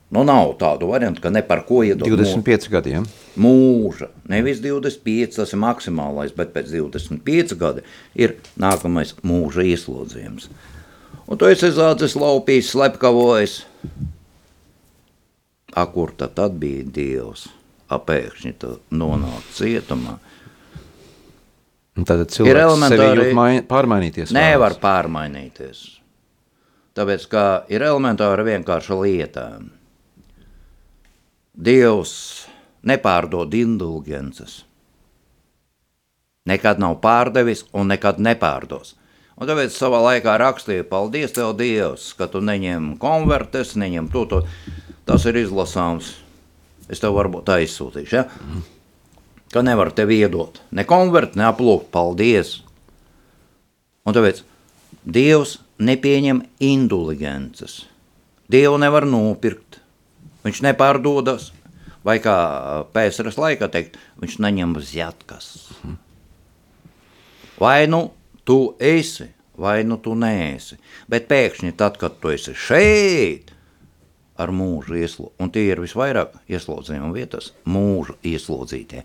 Nu, nav tādu variantu, ka ne par ko iedod 25 gadiem. Mūža. Nevis 25, tas ir maksimālais, bet pēc 25 gadi ir nākamais mūža ieslodzījums. Un tu esi zādzis laupījis, slepkavojis. A, kur tad, bija Dievs? Apēkšņi tu nonāk cietumā. Tad cilvēks sevi jūt mai, pārmainīties. Nevar pārmainīties. Tāpēc, kā ir elementāra vienkārša lieta. Dievs nepārdod indulgences. Nekad nav pārdevis un nekad nepārdos. Un tāpēc savā laikā rakstīja, paldies tev, Dievs, ka tu neņem konvertes, neņem to, to. Tas ir izlasāms. Es tev varbūt aizsūtīšu, ja? Ka nevar tevi iedot. Ne konverti, ne aplūkt, paldies. Un tāpēc Dievs nepieņem indulgences. Dievu nevar nopirkt. Viņš nepārdodas, vai kā PSRS laikā teikt, viņš neņem zjatkas. Vai nu tu esi, vai nu tu neesi. Bet pēkšņi tad, kad tu esi šeit, ar mūžu ieslodzītie, un tie ir visvairāk ieslodzījuma vietas, mūžu ieslodzītie,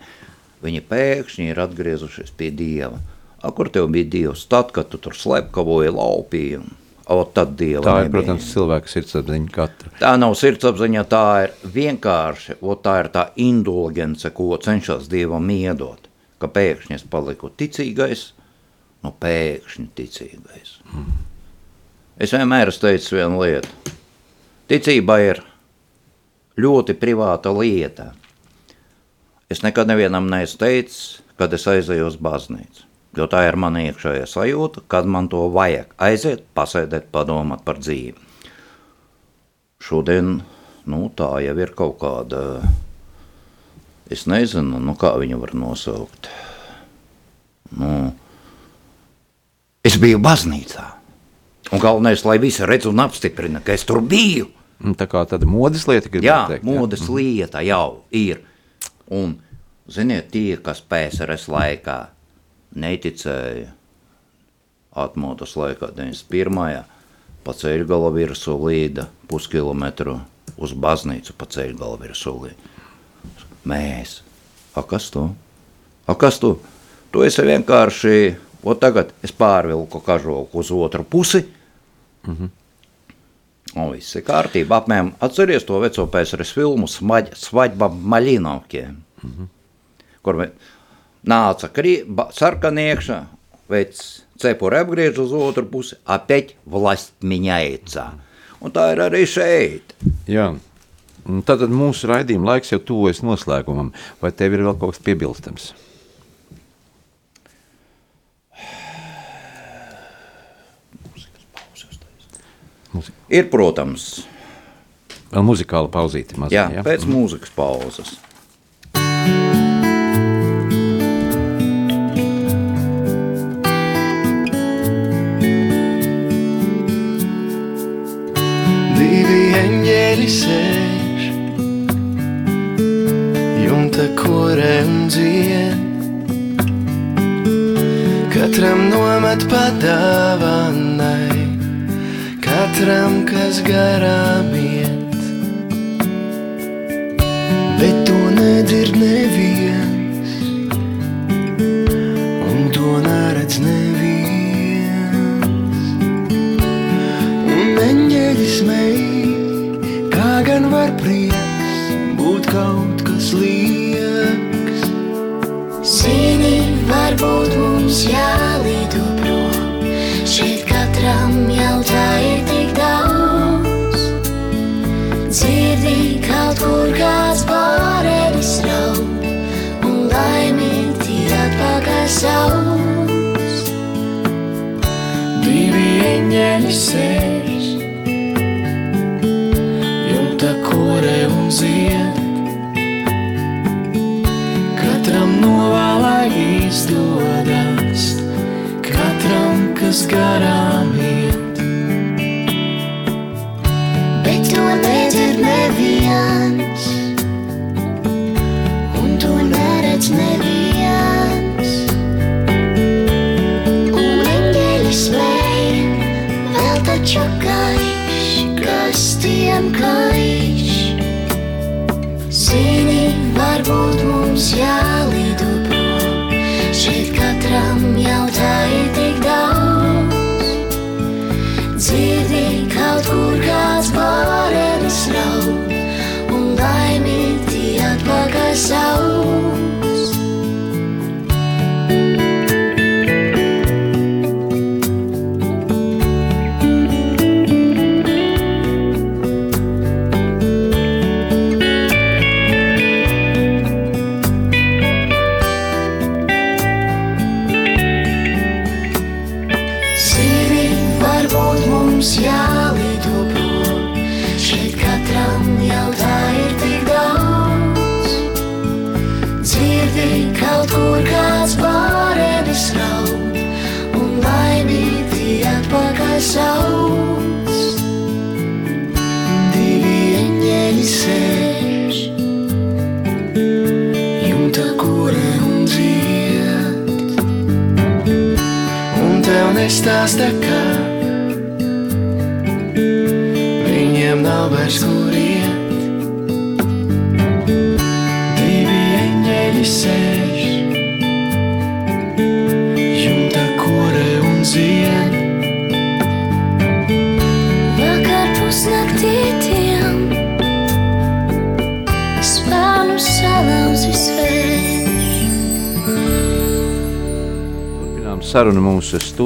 viņi pēkšņi ir atgriezušies pie Dieva. A, kur tev bija Dievs? Tad, kad tu tur slepkavoji, laupīji, o, tad Dieva Tā ir, nebija. protams, cilvēka sirdsapziņa katra. Tā nav sirdsapziņa, tā ir vienkārši, o, tā ir tā indulgence, ko cenšas Dievam iedot, ka pēkšņi es paliku ticīgais, nu pēkšņi ticīgais. Es vienmēr esmu teicis vienu lietu. Ticība ir ļoti privāta lieta. Es nekad nevienam neesmu teicis, kad es aizēju uz baznīcu. Jo tā ir mana iekšējā sajūta, kad man to vajag. Aiziet, pasēdēt, padomāt par dzīvi. Šodien nu, tā jau ir kaut kāda. Es nezinu, nu, kā viņu var nosaukt. Nu, es biju baznīcā. Un galvenais, lai visi redz un apstiprina, ka es tur biju. Un Tā kā tāda modes lieta, Jā, teikt. modes lieta jau ir. Un, ziniet, tie, kas PSRS laikā neticēja, atmodas laikā 91. pa ceļgala virsū līda puskilometru uz baznīcu pa ceļgala virsū līda. Mēs. A kas tu? A kas tu? Tu esi vienkārši, o tagad es pārvilku kažoku uz otru pusi, Un viss ir kārtībā. Apmēram atceries to veco PSRS filmu Svaļba Maļinovkie, mm -hmm. kur vi- nāca krī, ba, sarkaniekša, veids cepuri apgriež uz otru pusi, apeķ vlast miņaicā. Un tā ir arī šeit. Jā. Tātad mūsu raidījuma laiks jau tuvojas noslēgumam. Vai tev ir vēl kaut kas piebilstams? Muzi- Ir, protams, Vēl muzikāla pauzīte mazliet. jā, jā, pēc mūzikas pauzes. eņģeļi sēž, jumta korē un dzied. Katram nomet padāvanai, katram, kas garām iet. Bet to nedzird neviens, var prieks būt kaut kas liekas. Zini, varbūt mums jālido prom. Šeit katram jau tā ir tik daudz. Dzirdi kaut kur kāds pārēdis raud, un laimīgi atpakaļ sauc. Divi eņģeļi sēž,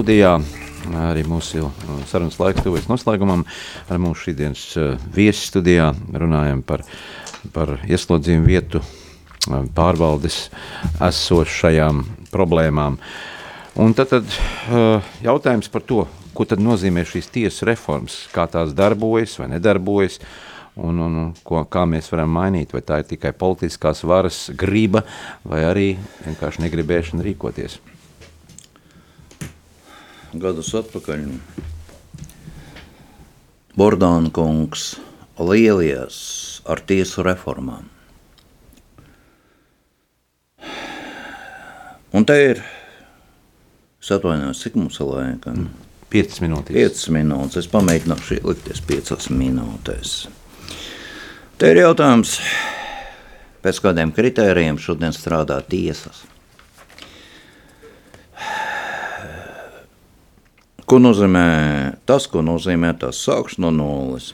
studijā. Arī mūsu uh, sarunas laiks tuvojas noslēgumam. Ar mūsu šīdienas uh, viesi studijā runājam par, par ieslodzījumu vietu uh, pārvaldes esošajām problēmām. Un tad, tad jautājums par to, ko tad nozīmē šīs tiesas reformas, kā tās darbojas vai nedarbojas, un un ko, kā mēs varam mainīt, vai tā ir tikai politiskās varas griba, vai arī vienkārši negribēšana rīkoties. Gadus atpakaļ. Bordāna kungs lielījās ar tiesu reformām. Un te ir, es atvainojos, cik mums ir laika? 5 minūtes. 5 minūtes. Es pamēģināšu ielikties 5 minūtēs. Te ir jautājums, pēc kādiem kritērijiem šodien strādā tiesas. Ko nozīmē tas, ko nozīmē tas sākšu no nulles?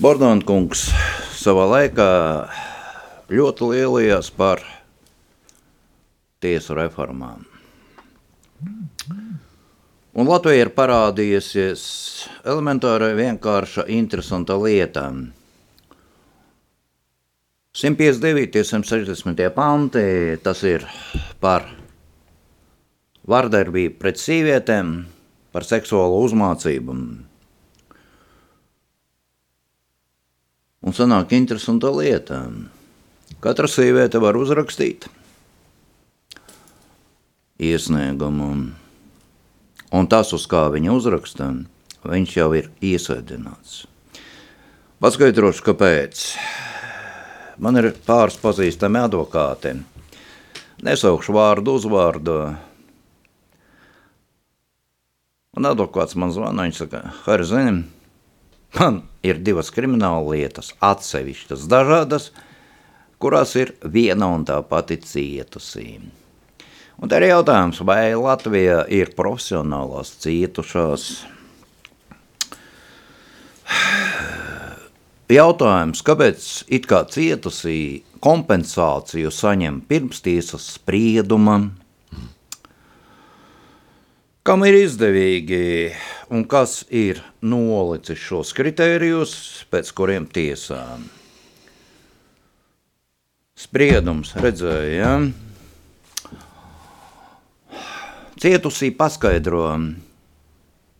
Bordāna kungs savā laikā ļoti lielījās par tiesu reformām. Un Latvija ir parādījusies elementāra, vienkārša, interesanta lieta. 159, 160 panti, tas ir par vardarbību pret sievietēm, par seksuālo uzmācību. Un sanāk interesanta lieta. Katra sieviete var uzrakstīt iesniegumu, un tas, uz kā viņa uzraksta, viņš jau ir iesēdināts. Paskaidrošu, kāpēc. Man ir pāris pazīstami advokāti. Nesaukšu vārdu uzvārdu. Un advokāts man zvana, viņš saka, Harri, zini, man ir divas krimināla lietas, atsevišķas, dažādas, kurās ir viena un tā pati cietusī. Un te ir jautājums, vai Latvijā ir profesionālās cietušās? Jautājums, kāpēc it kā cietusī kompensāciju saņem pirms tiesas sprieduma, kam ir izdevīgi un kas ir nolicis šos kritērijus, pēc kuriem tiesā. Spriedums redzēja, ja? cietusī paskaidro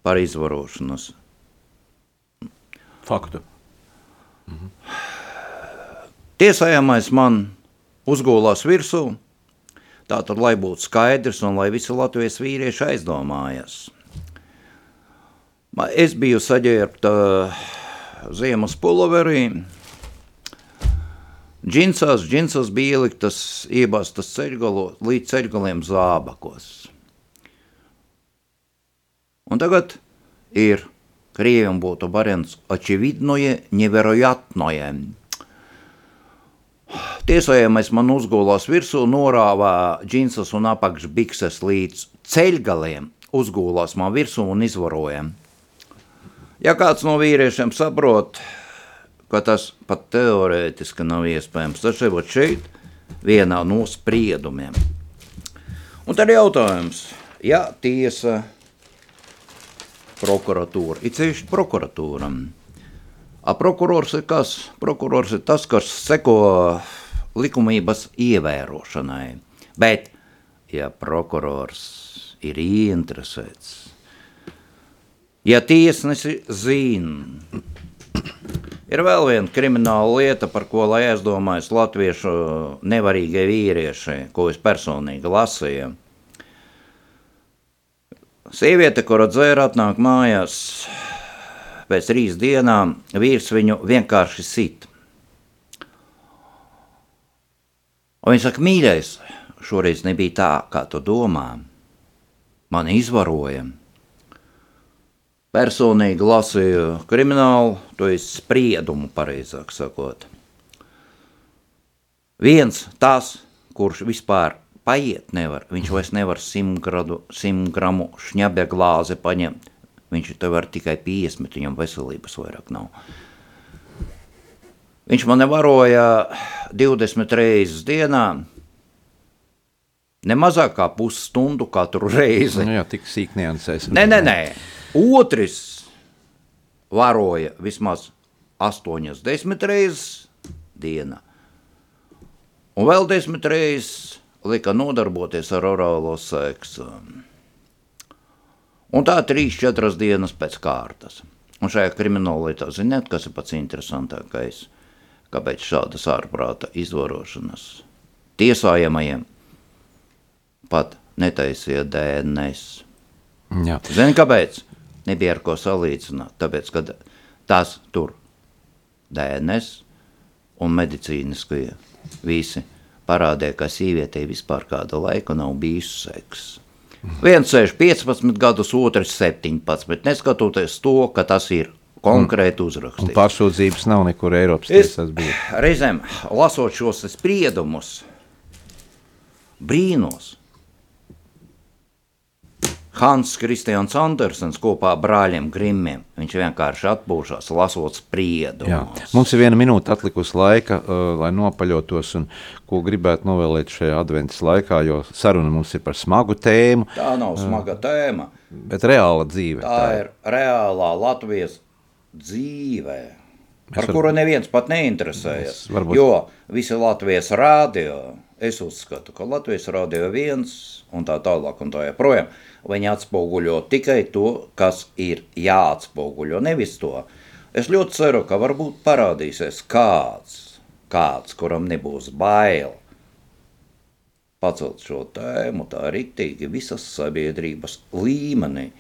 par izvarošanos. Faktu. Tiesājamais man uzgulās virsū, Tātad, lai būtu skaidrs un lai visi Latvijas vīrieši aizdomājas. Es biju saģērbta eh, ziemas puloverī, džinsās, džinsās bija ieliktas, iebāztas ceļgalo, līdz ceļgaliem zābakos. Un tagad ir krieviem būtu barens očividnoje, neverojatnoje. Tiesājamais man uzgulās virsū, norāvā džinsas un apakšbikses līdz ceļgaliem, uzgulās man virsū un izvaroja. Ja kāds no vīriešiem saprot, ka tas pat teorētiski nav iespējams, tad šeit, šeit vienā no spriedumiem. Un tad ir jautājums, ja tiesa prokuratūra, it sevišķi prokuratūram. A prokurors ir kas? Prokurors ir tas, kas seko likumības ievērošanai. Bet, ja prokurors ir ieinteresēts, ja tiesnesi zina, ir vēl viena krimināla lieta, par ko, lai aizdomājas latviešu nevarīgie vīrieši, ko es personīgi lasīju. Sieviete, kura dzēra, atnāk mājās pēc trīs dienām, vīrs viņu vienkārši sit. Un viņš saka, mīļais, šoreiz nebija tā, kā tu domā. Man izvaroja. Personīgi lasīju kriminālu, to ir spriedumu, pareizāk sakot. Viens tas, kurš vispār paiet nevar, viņš vairs nevar 100, gradu, 100 gramu šņabja glāzi paņemt. Viņš te var tikai 50, viņam veselības vairāk nav. Viņš man nevaroja 20 reizes dienā, ne mazāk kā pusstundu katru reizi. Nu jā, tik sīk niansēs. Nē, nē, nē. Otrs varoja vismaz 80 reizes dienā. Un vēl desmit reizes lika nodarboties ar orālo seksu. Un tā trīs, četras dienas pēc kārtas. Un šajā krimināllietā, ziniet, kas ir pats interesantākais? Kāpēc šādas ārprāta izvarošanas tiesājamajiem pat netaisīja DNS? Jā. Zini, kāpēc? Nebija ar ko salīdzināt. Tāpēc, kad tās tur DNS un medicīniskie visi parādīja, ka sievietei vispār kāda laika nav bijis seks. Viens sēž 15 gadus, otrs 17, neskatoties to, ka tas ir konkrēti Un uzrakstīts. pārsūdzības nav nekur Eiropas Es tiesās bija. reizēm lasot šos spriedumus, brīnos. Hans Kristians Andersens kopā ar brāļiem Grimmiem. Viņš vienkārši atpūšas, lasot Jā. spriedumus. Mums ir viena minūte atlikusi laika, uh, lai nopaļotos, un ko gribētu novēlēt šajā adventas laikā, jo saruna mums ir par smagu tēmu, Tā nav smaga tēma. bet reāla dzīve. Tā ir reālā Latvijas dzīve, par var- kuru neviens pat neinteresējas. Varbūt- Jo visi Latvijas rādio, es uzskatu, ka Latvijas rādio viens un tā tālāk un tā joprojām, viņi atspoguļo tikai to, kas ir jāatspoguļo, nevis to. Es ļoti ceru, ka varbūt parādīsies kāds, kāds, kuram nebūs bail pacelt šo tēmu tā riktīgi visas sabiedrības līmenī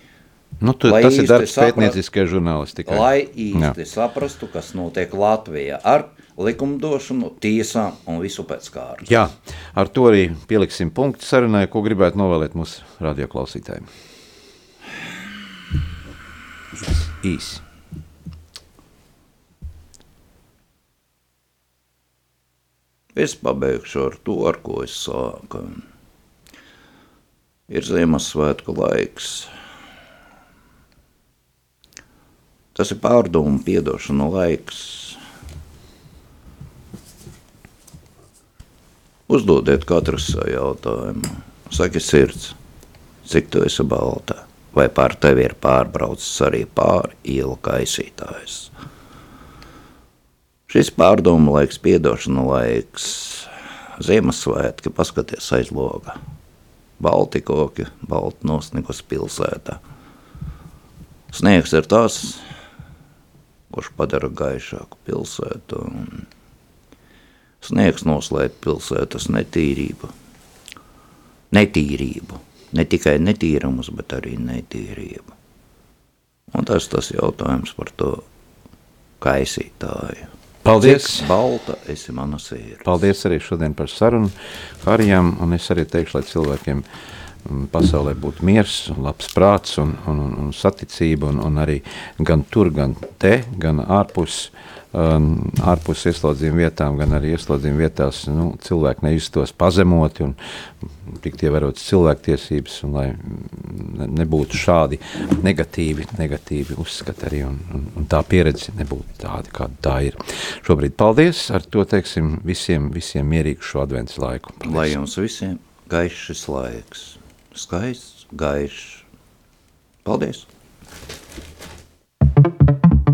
Nu, tu, tas ir darbs saprat- pētnieciskajai žurnālistikai. Lai Jā. īsti saprastu, kas notiek Latvijā ar likumdošanu, tiesām un visu pēc kārtas. Jā, ar to arī pieliksim punktu sarunai, ko gribētu novēlēt mūsu radioklausītājiem. Īsi. Es pabeigšu ar to, ar ko es sāku. Ir Ziemassvētku laiks. Tas ir pārdomu piedošana laiks. Uzdodiet katrs jautājumu. Saki sirds, cik tu esi balta, vai pār tevi ir pārbraucis arī pāri ielu kaisītājs. Šis pārdomu laiks, piedošana laiks, Ziemassvētki, paskaties aiz loga. Balti koki, balti nosnigus pilsētā. Sniegs ir tas, kurš padara gaišāku pilsētu. un Sniegs noslēdz pilsētas netīrību. Netīrību. Ne tikai netīrumus, bet arī netīrību. Un tas tas jautājums par to kaisītāju. Paldies! Cik balta esi mana sirds. Paldies arī šodien par sarunu Harijam, un es arī teikšu, lai cilvēkiem mm, pasaulē būtu miers, labs prāts un, un, un, un saticība, un, un arī gan tur, gan te, gan ārpus, um, ārpus ieslodzījuma vietām, gan arī ieslodzījuma vietās nu, cilvēki nejustos pazemoti un tikt ievērotas cilvēktiesības, un lai ne- nebūtu šādi negatīvi, negatīvi uzskati arī, un, un, un tā pieredze nebūtu tāda, kāda tā ir. Šobrīd paldies, ar to teiksim visiem, visiem mierīgu šo adventas laiku. Paldies. Lai jums visiem gaišs laiks. Skaists, gaišs. Paldies!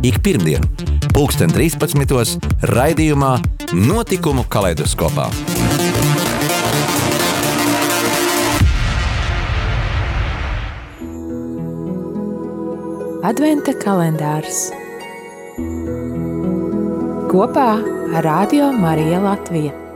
Ik pirmdienu, pulksten 13. raidījumā Notikumu kaleidoskopā. Adventa kalendārs kopā ar Radio Mariju Latviju.